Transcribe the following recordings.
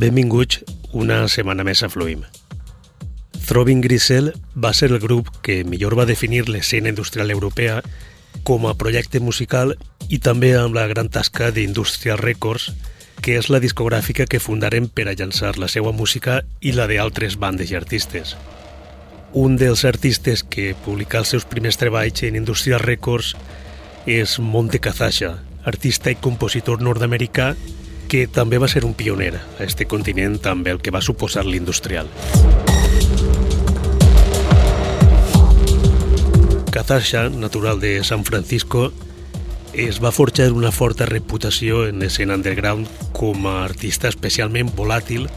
Benvinguts una setmana més a Fluim. Throbbing Grisel va ser el grup que millor va definir l'escena industrial europea com a projecte musical i també amb la gran tasca d'Industrial Records, que és la discogràfica que fundaren per a llançar la seva música i la d'altres bandes i artistes. Un dels artistes que publica els seus primers treballs en Industrial Records és Monte Cazasha, artista i compositor nord-americà que també va ser un pioner a este continent amb el que va suposar l'industrial. Cazasha, natural de San Francisco, es va forjar una forta reputació en l'escena underground com a artista especialment volàtil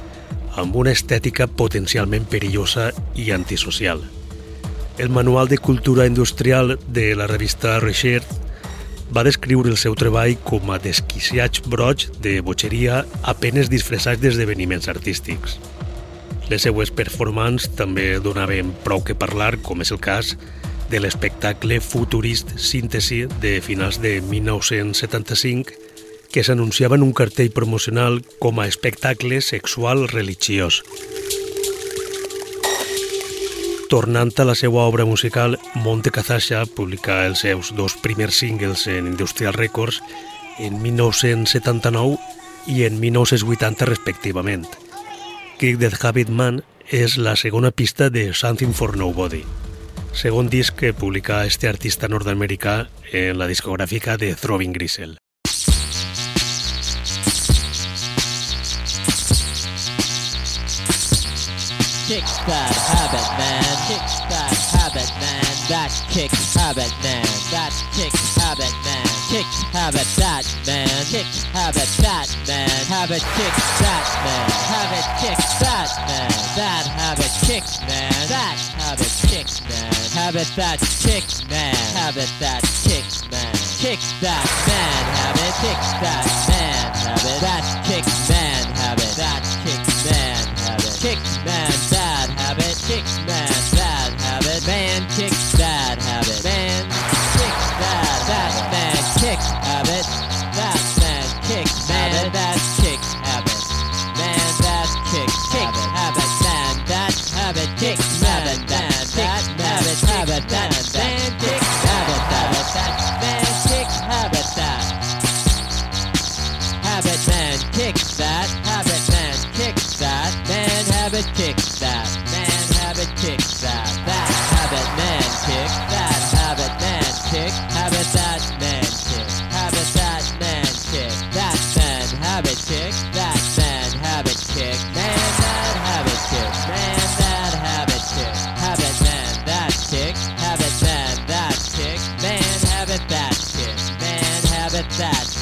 amb una estètica potencialment perillosa i antisocial. El Manual de Cultura Industrial de la revista Recherche va descriure el seu treball com a desquiciats broig de botxeria apenes disfressats d'esdeveniments artístics. Les seues performances també donaven prou que parlar, com és el cas de l'espectacle Futurist Síntesi de finals de 1975 que s'anunciava en un cartell promocional com a espectacle sexual religiós. Tornant a la seva obra musical, Monte Cazasha publica els seus dos primers singles en Industrial Records en 1979 i en 1980 respectivament. Kick the Habit Man és la segona pista de Something for Nobody, segon disc que publica este artista nord-americà en la discogràfica de Throbbing Grisel. That kick habit, man. That kick habit, man. Kick habit, that man. Kick habit, that man. Habit, kick that man. Habit, kick that man. That habit, kick man. That habit, kick man. Habit, that kick man. Habit, that kick man. Kick that man. Habit, kick that man. Habit, that kick man. Habit, that kick man. Habit, kick man. Kick. That man habit kick. Man that habit kick. Man that habit kick. Habit man that kick. Habit man that kick. Man habit that kick. Man habit that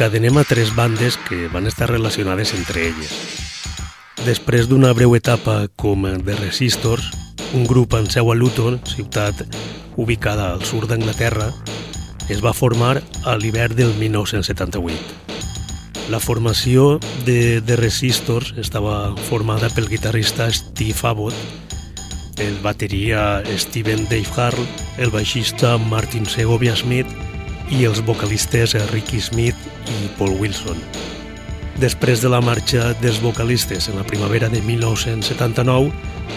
encadenem a tres bandes que van estar relacionades entre elles. Després d'una breu etapa com The Resistors, un grup en seu a Luton, ciutat ubicada al sud d'Anglaterra, es va formar a l'hivern del 1978. La formació de The Resistors estava formada pel guitarrista Steve Abbott, el bateria Steven Dave Harl, el baixista Martin Segovia Smith i els vocalistes Ricky Smith i Paul Wilson. Després de la marxa dels vocalistes en la primavera de 1979,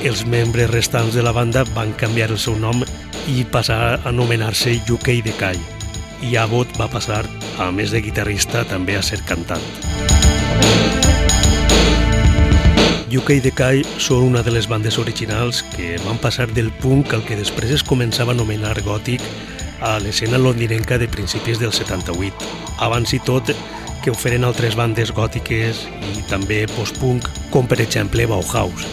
els membres restants de la banda van canviar el seu nom i passar a anomenar-se UK Decay. I Abbott va passar, a més de guitarrista, també a ser cantant. UK Decay són una de les bandes originals que van passar del punk al que després es començava a anomenar gòtic a l'escena londinenca de principis del 78. Abans i tot, que oferen altres bandes gòtiques i també post-punk, com per exemple Bauhaus.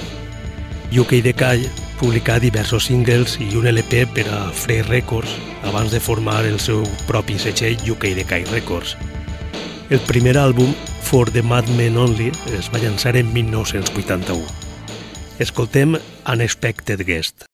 UK Decay publicà diversos singles i un LP per a Free Records abans de formar el seu propi setxell UK Decay Records. El primer àlbum, For the Madmen Only, es va llançar en 1981. Escoltem Unexpected Guest.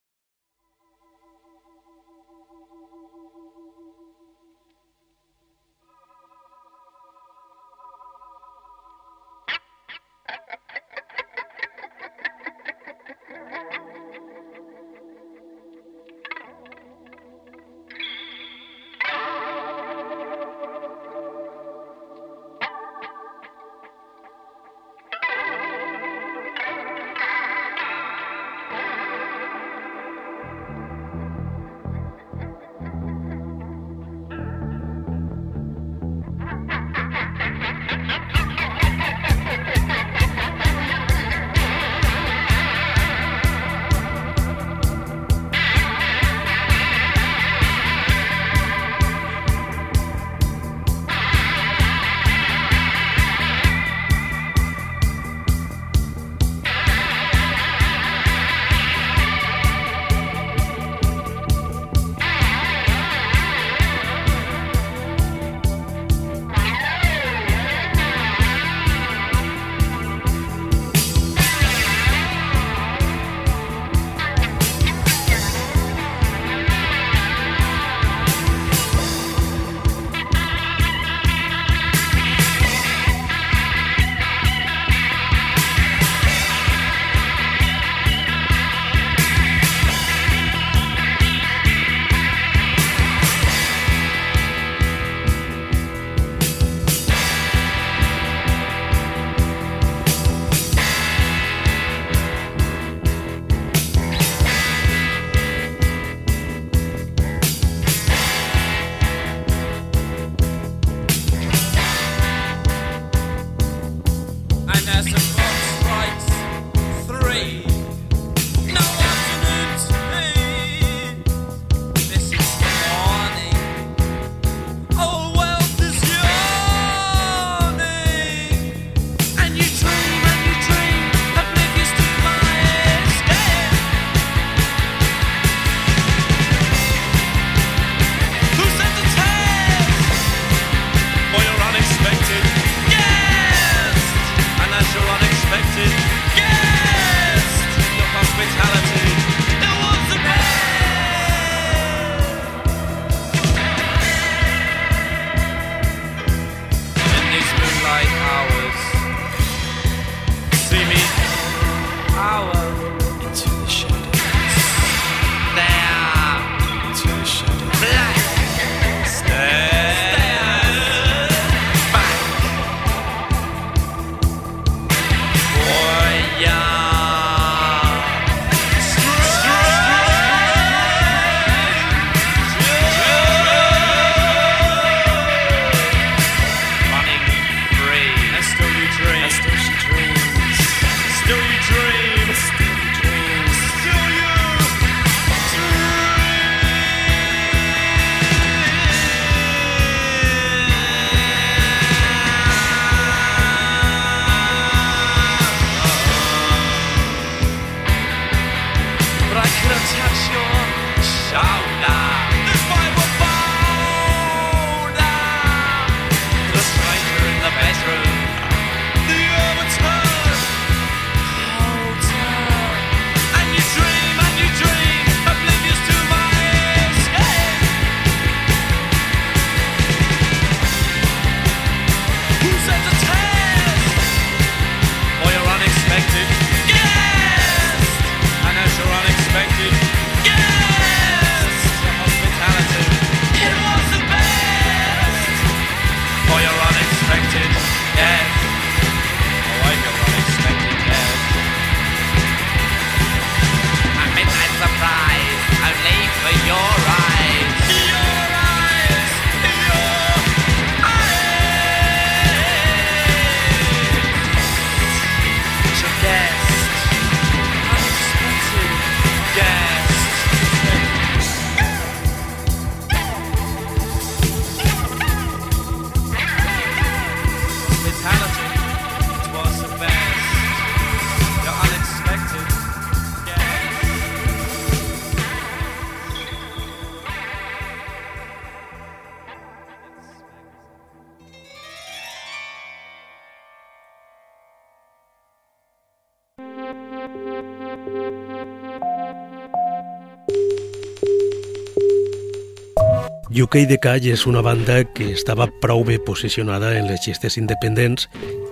UK de Call és una banda que estava prou bé posicionada en les llistes independents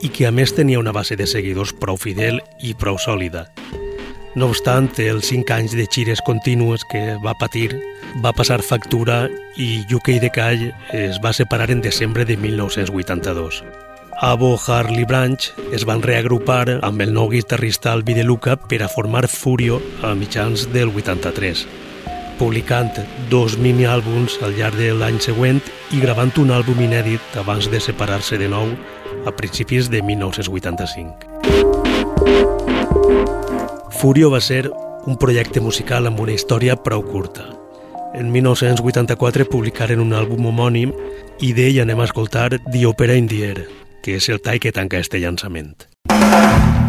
i que a més tenia una base de seguidors prou fidel i prou sòlida. No obstant, els 5 anys de xires contínues que va patir va passar factura i UK de Call es va separar en desembre de 1982. Abo, Harley Branch es van reagrupar amb el nou guitarrista Albi de Luca per a formar Furio a mitjans del 83 publicant dos mini-àlbums al llarg de l'any següent i gravant un àlbum inèdit abans de separar-se de nou a principis de 1985. Furio va ser un projecte musical amb una història prou curta. En 1984 publicaren un àlbum homònim i d'ell anem a escoltar The Opera in the Air, que és el tall que tanca este llançament. Quan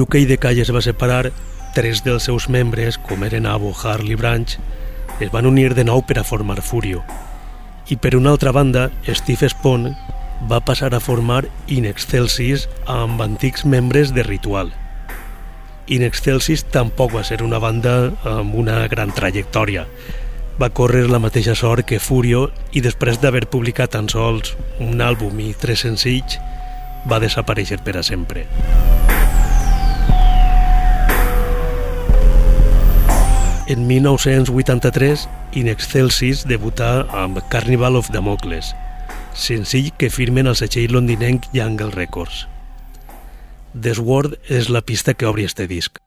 UK de Calle es va separar, tres dels seus membres, com eren Abo, Harley Branch, es van unir de nou per a formar Furio. I per una altra banda, Steve Spawn va passar a formar In Excelsis amb antics membres de Ritual. In Excelsis tampoc va ser una banda amb una gran trajectòria. Va córrer la mateixa sort que Furio i després d'haver publicat tan sols un àlbum i tres senzills, va desaparèixer per a sempre. En 1983, In Excelsis debutà amb Carnival of Damocles, senzill que firmen el setxell londinenc Jungle Records. The Sword és la pista que obri este disc.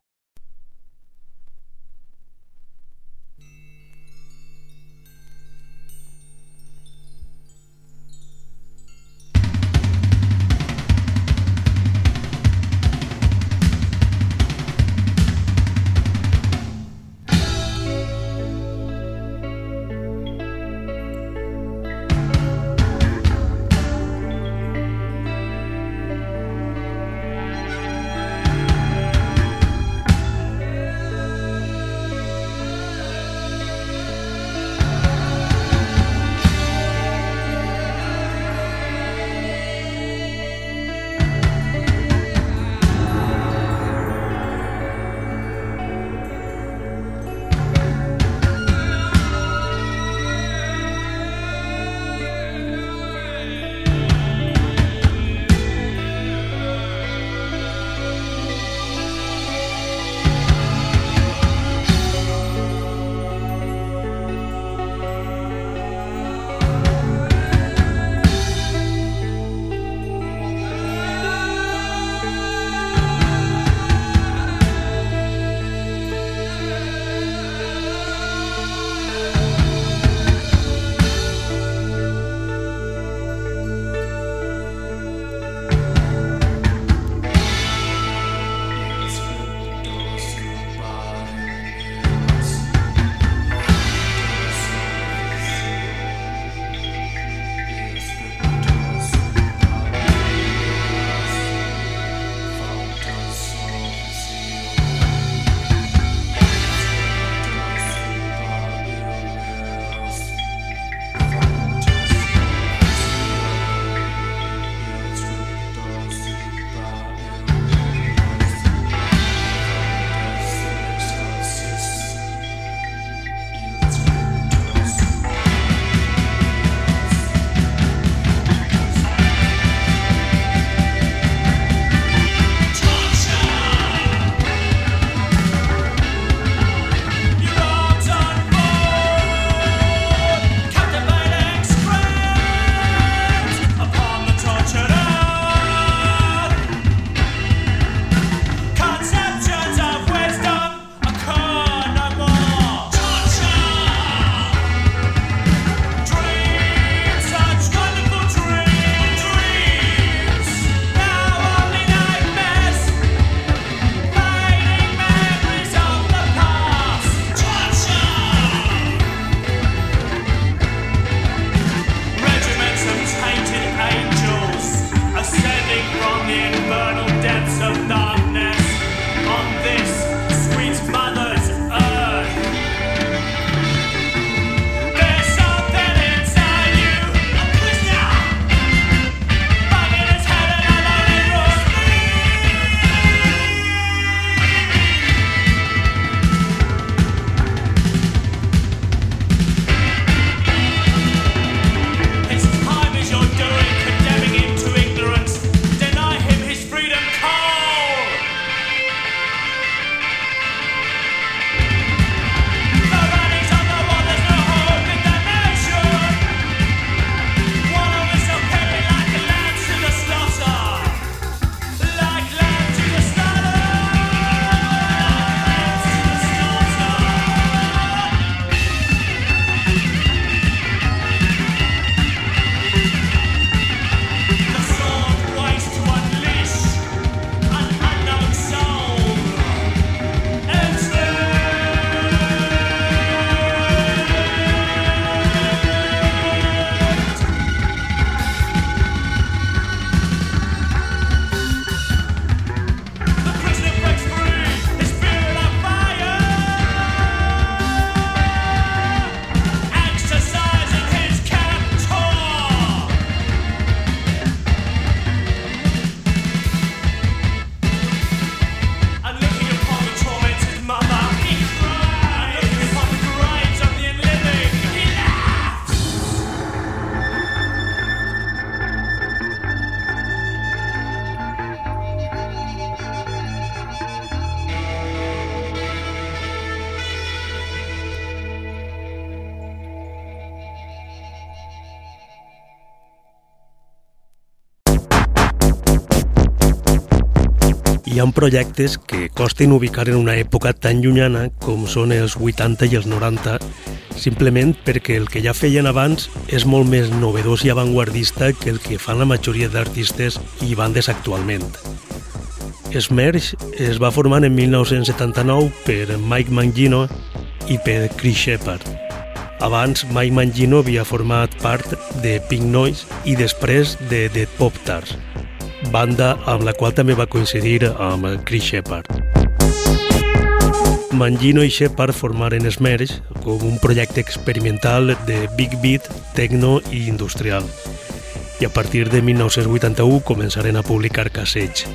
Ha projectes que costen ubicar en una època tan llunyana com són els 80 i els 90, simplement perquè el que ja feien abans és molt més novedós i avantguardista que el que fan la majoria d'artistes i bandes actualment. Smerge es va formar en 1979 per Mike Mangino i per Chris Shepard. Abans, Mike Mangino havia format part de Pink Noise i després de The Pop Tars, banda amb la qual també va coincidir amb Chris Shepard. Mangino i Shepard formaren Smerge com un projecte experimental de big beat, techno i industrial. I a partir de 1981 començaren a publicar cassets,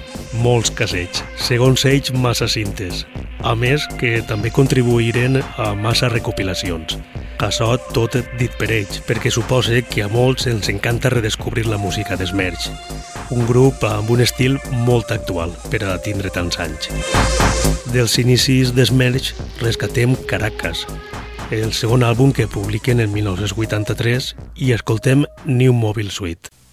molts cassets, segons ells massa cintes, a més que també contribuïren a massa recopilacions. Això tot dit per ells, perquè suposa que a molts ens encanta redescobrir la música d'Esmerge, un grup amb un estil molt actual per a tindre tants anys. Dels inicis d'Esmerge rescatem Caracas, el segon àlbum que publiquen en 1983 i escoltem New Mobile Suite.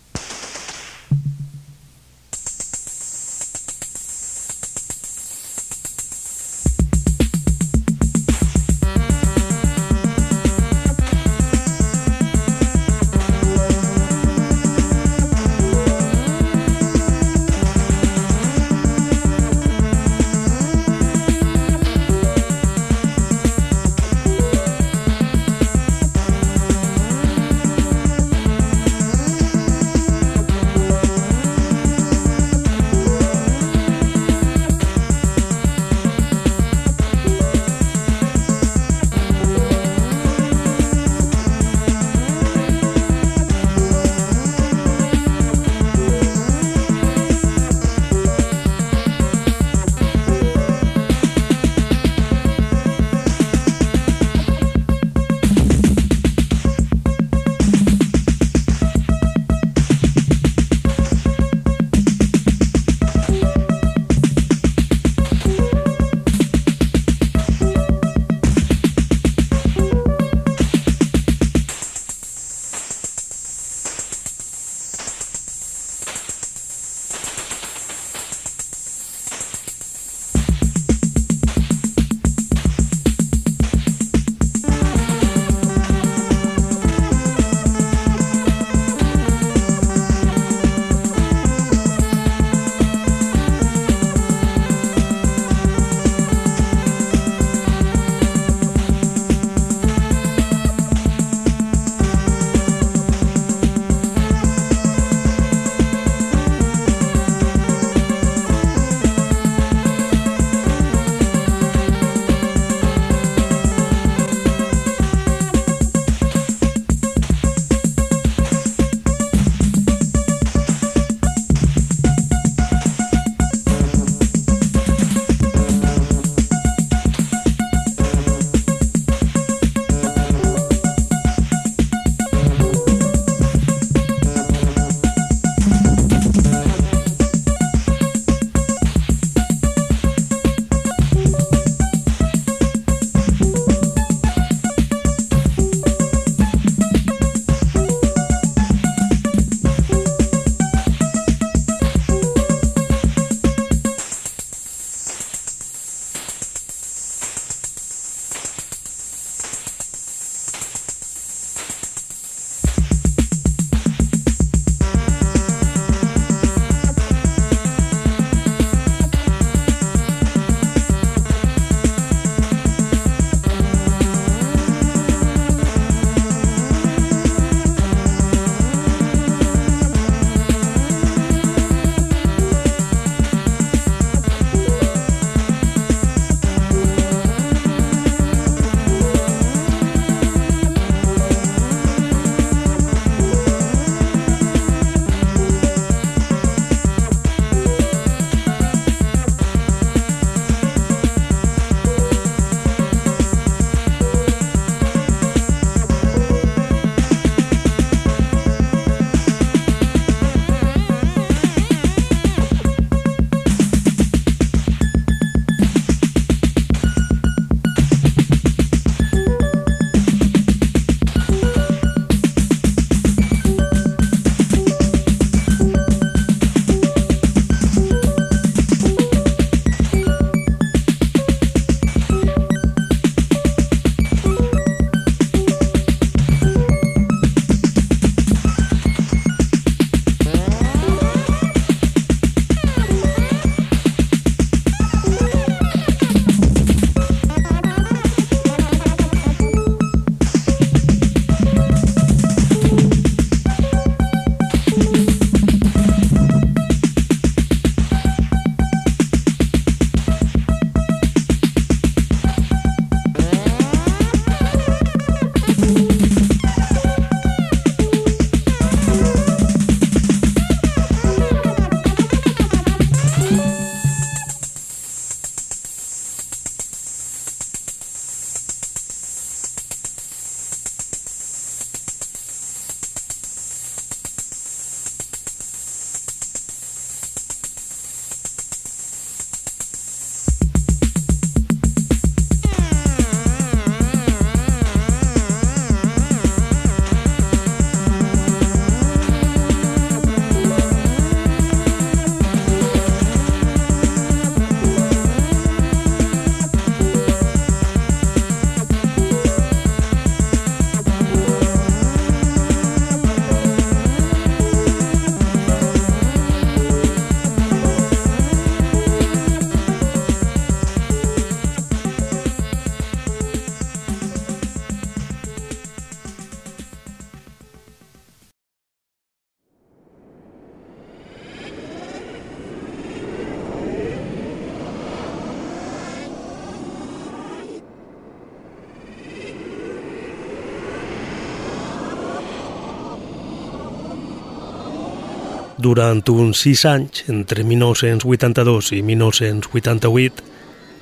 Durant uns sis anys, entre 1982 i 1988,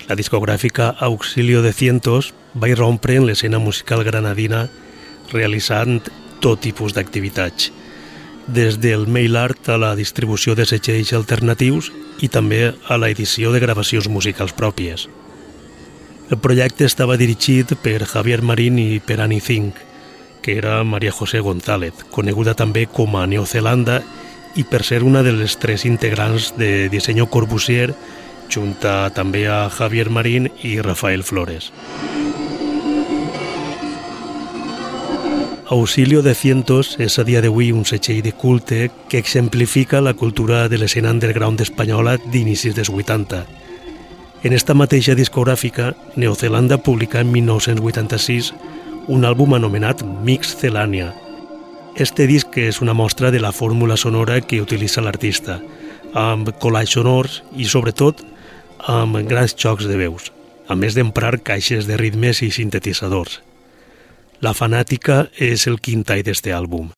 la discogràfica Auxilio de Cientos va irrompre en l'escena musical granadina realitzant tot tipus d'activitats, des del mail art a la distribució de setgells alternatius i també a la edició de gravacions musicals pròpies. El projecte estava dirigit per Javier Marín i per Annie Zink, que era Maria José González, coneguda també com a Neozelanda per ser una de les tres integrants de Diseño Corbusier, junta també a Javier Marín i Rafael Flores. Auxilio de Cientos és a dia d'avui un setxell de culte que exemplifica la cultura de l'escena underground espanyola d'inicis dels 80. En esta mateixa discogràfica, Neozelanda publica en 1986 un àlbum anomenat Mix Celània. Este disc és una mostra de la fórmula sonora que utilitza l'artista, amb collage sonors i, sobretot, amb grans xocs de veus, a més d'emprar caixes de ritmes i sintetitzadors. La Fanàtica és el quint tall d'este àlbum.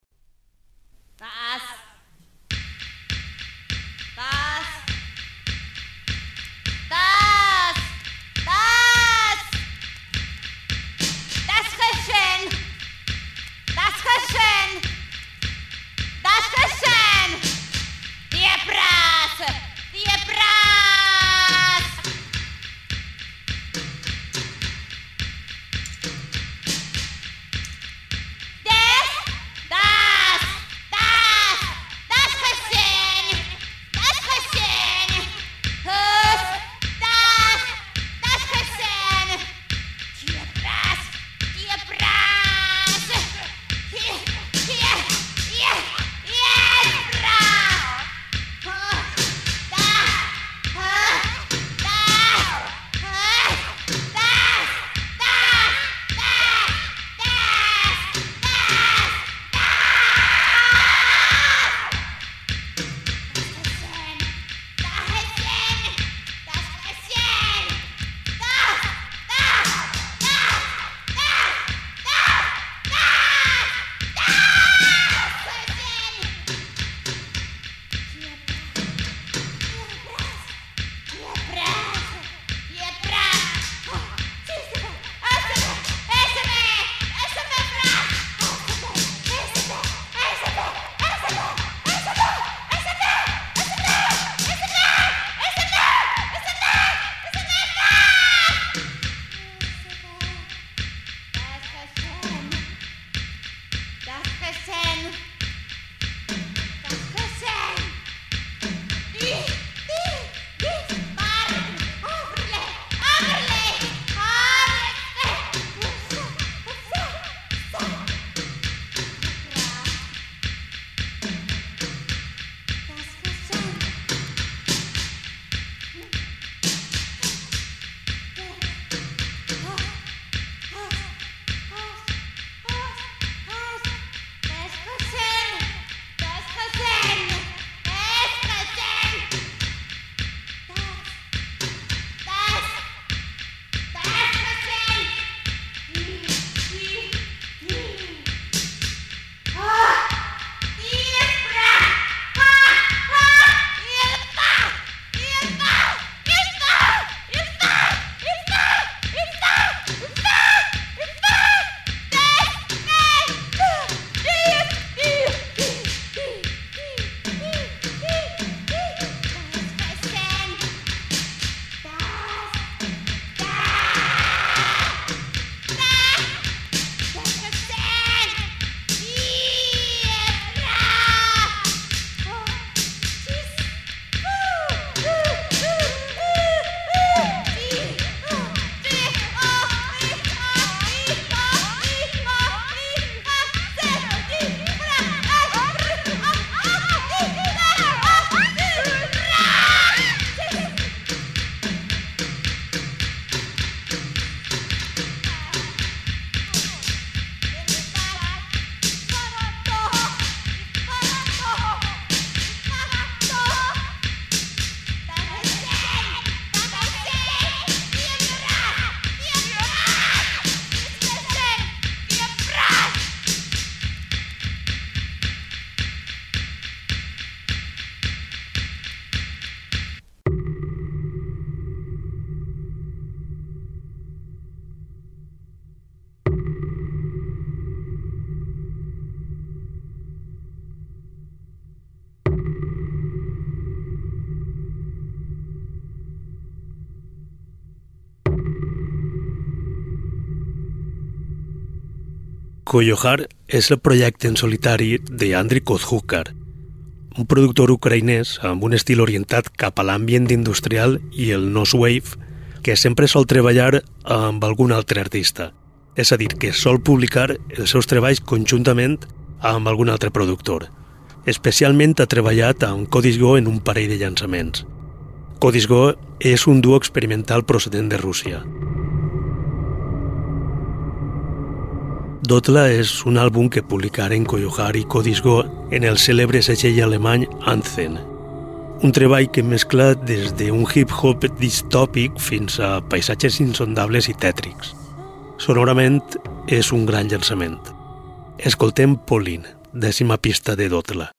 Koyohar és el projecte en solitari de Andriy Kozhukar, un productor ucraïnès amb un estil orientat cap a l'ambient industrial i el wave que sempre sol treballar amb algun altre artista. És a dir, que sol publicar els seus treballs conjuntament amb algun altre productor. Especialment ha treballat amb Codisgo en un parell de llançaments. Codisgo és un duo experimental procedent de Rússia. Dotla és un àlbum que publicaren Koyohar i Codisgo en el cèlebre segell alemany Anzen. Un treball que mescla des d'un hip-hop distòpic fins a paisatges insondables i tètrics. Sonorament és un gran llançament. Escoltem Pauline, dècima pista de Dotla.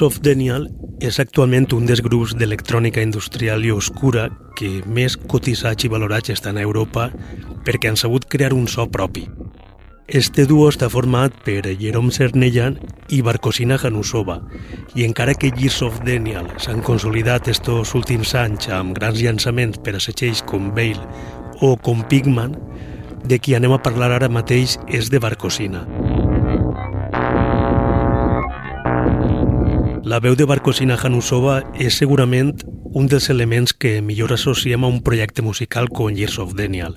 Of Daniel és actualment un dels grups d'electrònica industrial i oscura que més cotitzats i valorats estan a Europa perquè han sabut crear un so propi. Este duo està format per Jerome Cernellan i Barcosina Hanusova, i encara que Gears of Daniel s'han consolidat estos últims anys amb grans llançaments per a setxells com Bale o com Pigman, de qui anem a parlar ara mateix és de Barcosina. La veu de Barcosina Hanusova és segurament un dels elements que millor associem a un projecte musical com Years of Daniel,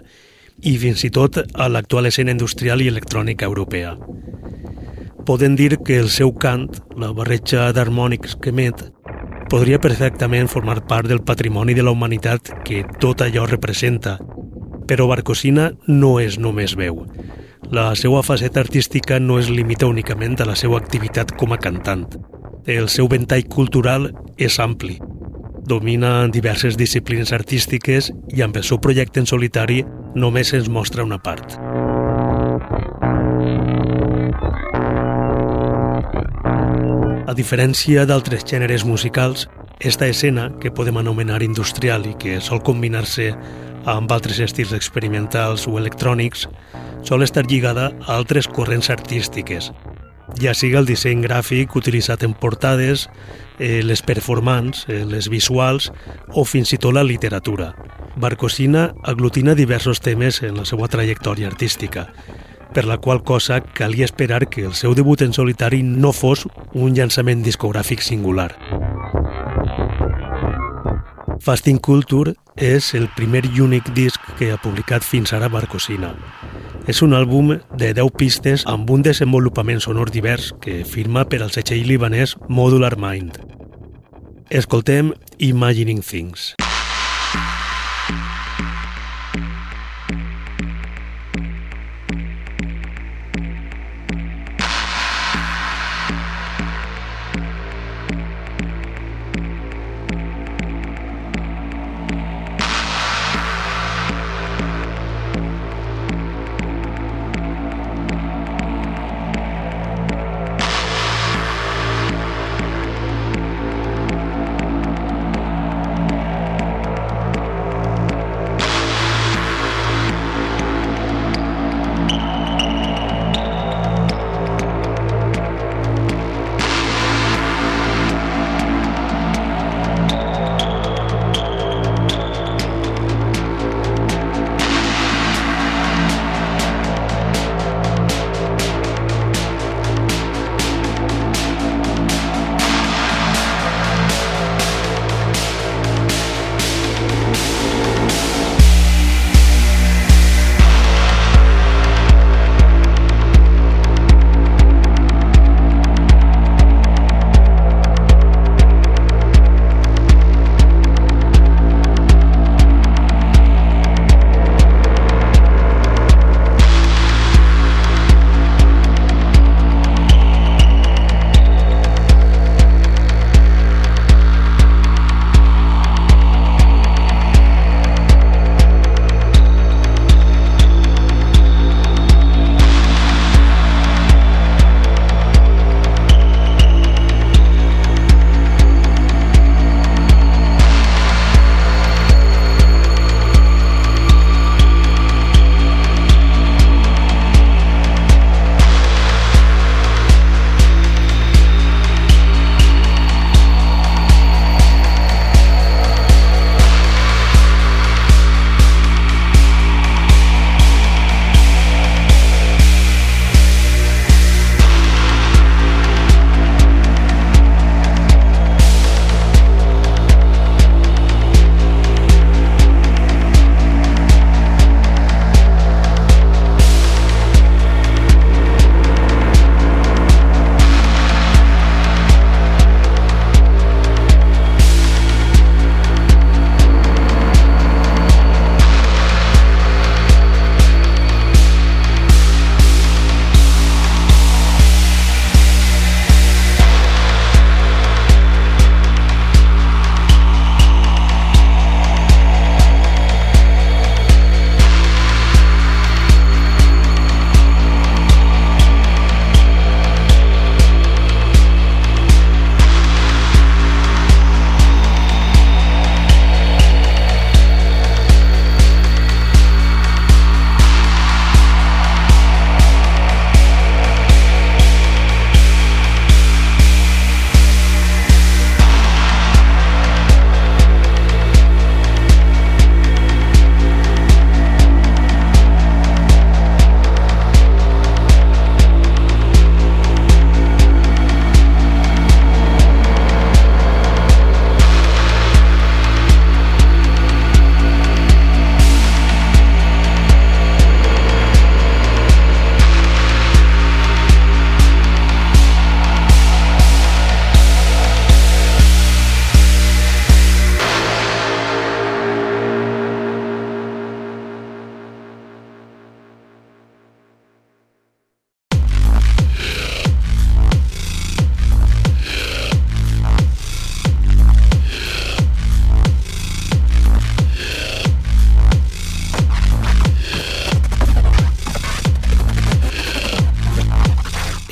i fins i tot a l'actual escena industrial i electrònica europea. Poden dir que el seu cant, la barreja d'harmònics que emet, podria perfectament formar part del patrimoni de la humanitat que tot allò representa, però Barcosina no és només veu. La seva faceta artística no es limita únicament a la seva activitat com a cantant. El seu ventall cultural és ampli, domina diverses disciplines artístiques i amb el seu projecte en solitari només ens mostra una part. A diferència d'altres gèneres musicals, esta escena, que podem anomenar industrial i que sol combinar-se amb altres estils experimentals o electrònics, sol estar lligada a altres corrents artístiques, ja siga el disseny gràfic utilitzat en portades, eh, les performants, eh, les visuals o fins i tot la literatura. Barcosina aglutina diversos temes en la seva trajectòria artística, per la qual cosa calia esperar que el seu debut en solitari no fos un llançament discogràfic singular. Fasting Culture és el primer i únic disc que ha publicat fins ara Barcosina. És un àlbum de 10 pistes amb un desenvolupament sonor divers que firma per al setxell libanès Modular Mind. Escoltem Imagining Things.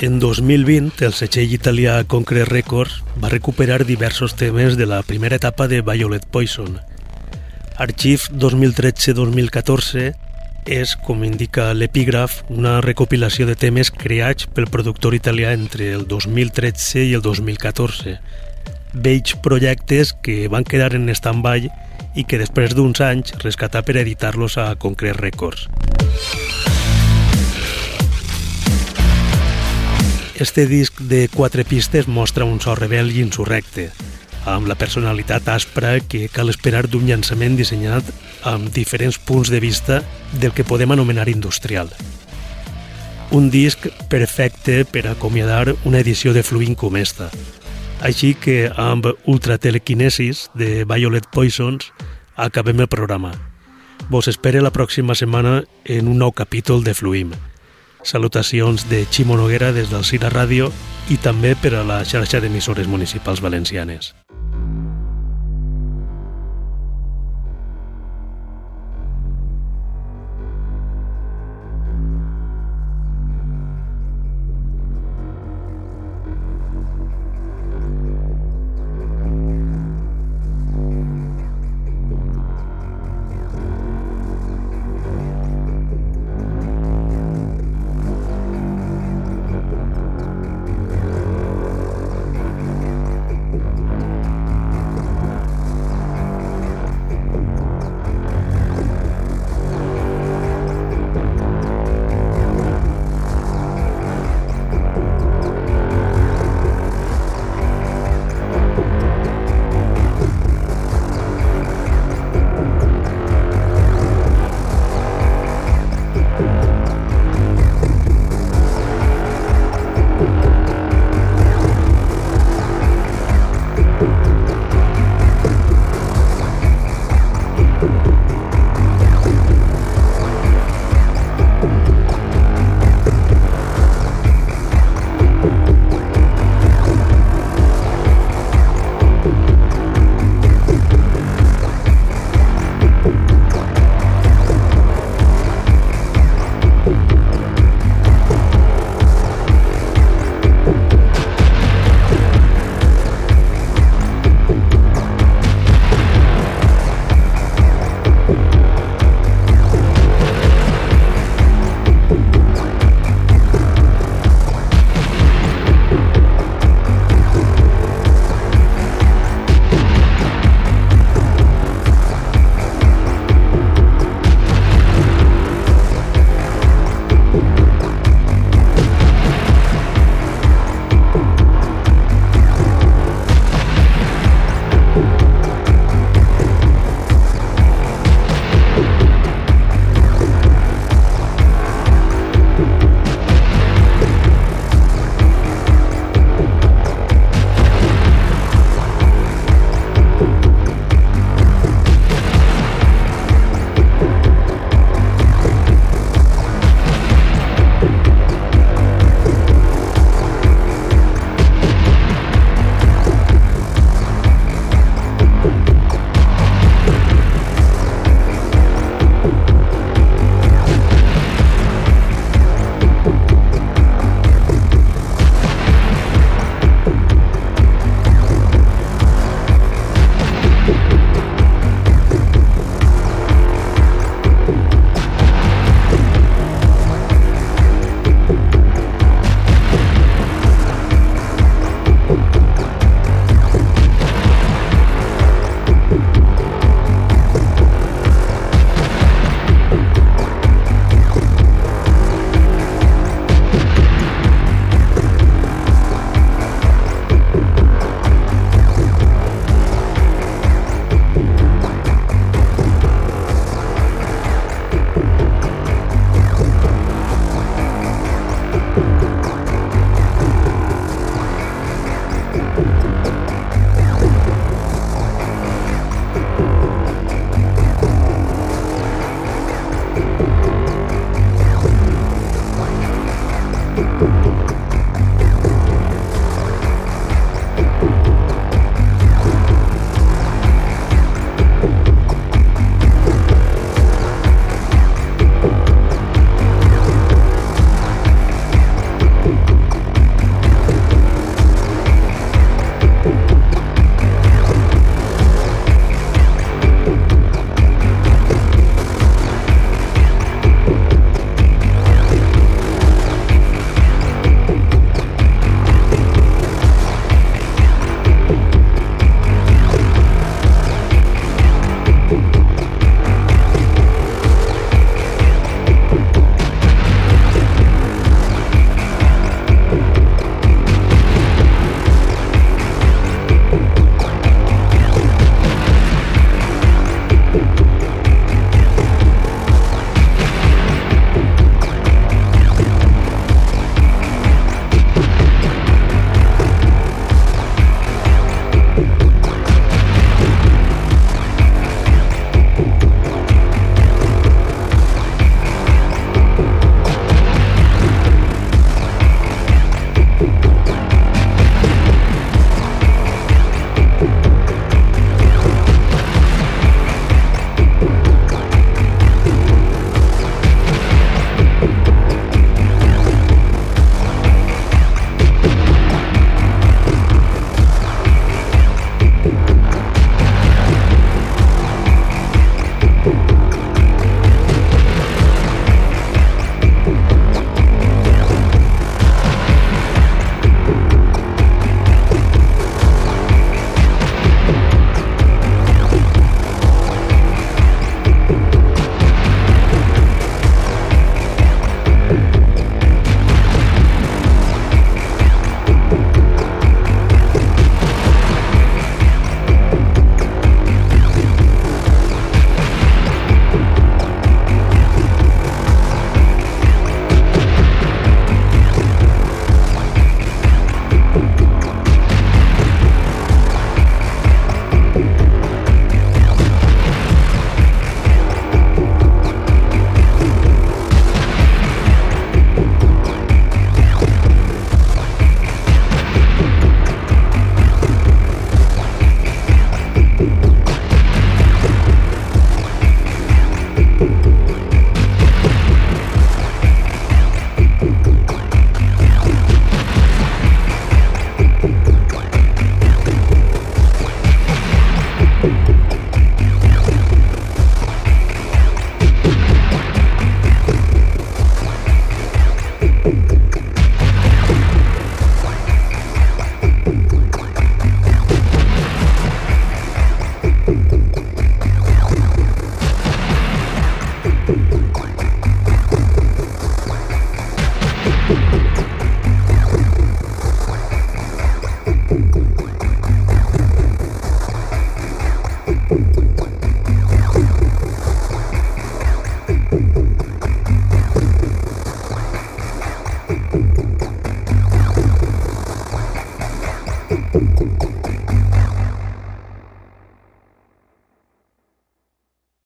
En 2020, el setxell italià Concrete Records va recuperar diversos temes de la primera etapa de Violet Poison. Arxiv 2013-2014 és, com indica l'epígraf, una recopilació de temes creats pel productor italià entre el 2013 i el 2014. Vells projectes que van quedar en stand-by i que després d'uns anys rescatar per editar-los a Concrete Records. Este disc de quatre pistes mostra un so rebel i insurrecte, amb la personalitat aspra que cal esperar d'un llançament dissenyat amb diferents punts de vista del que podem anomenar industrial. Un disc perfecte per acomiadar una edició de Fluint com esta. Així que amb Ultratelekinesis de Violet Poisons acabem el programa. Vos espere la pròxima setmana en un nou capítol de Fluim. Salutacions de Ximo Noguera des del Cira Ràdio i també per a la xarxa d'emissores municipals valencianes.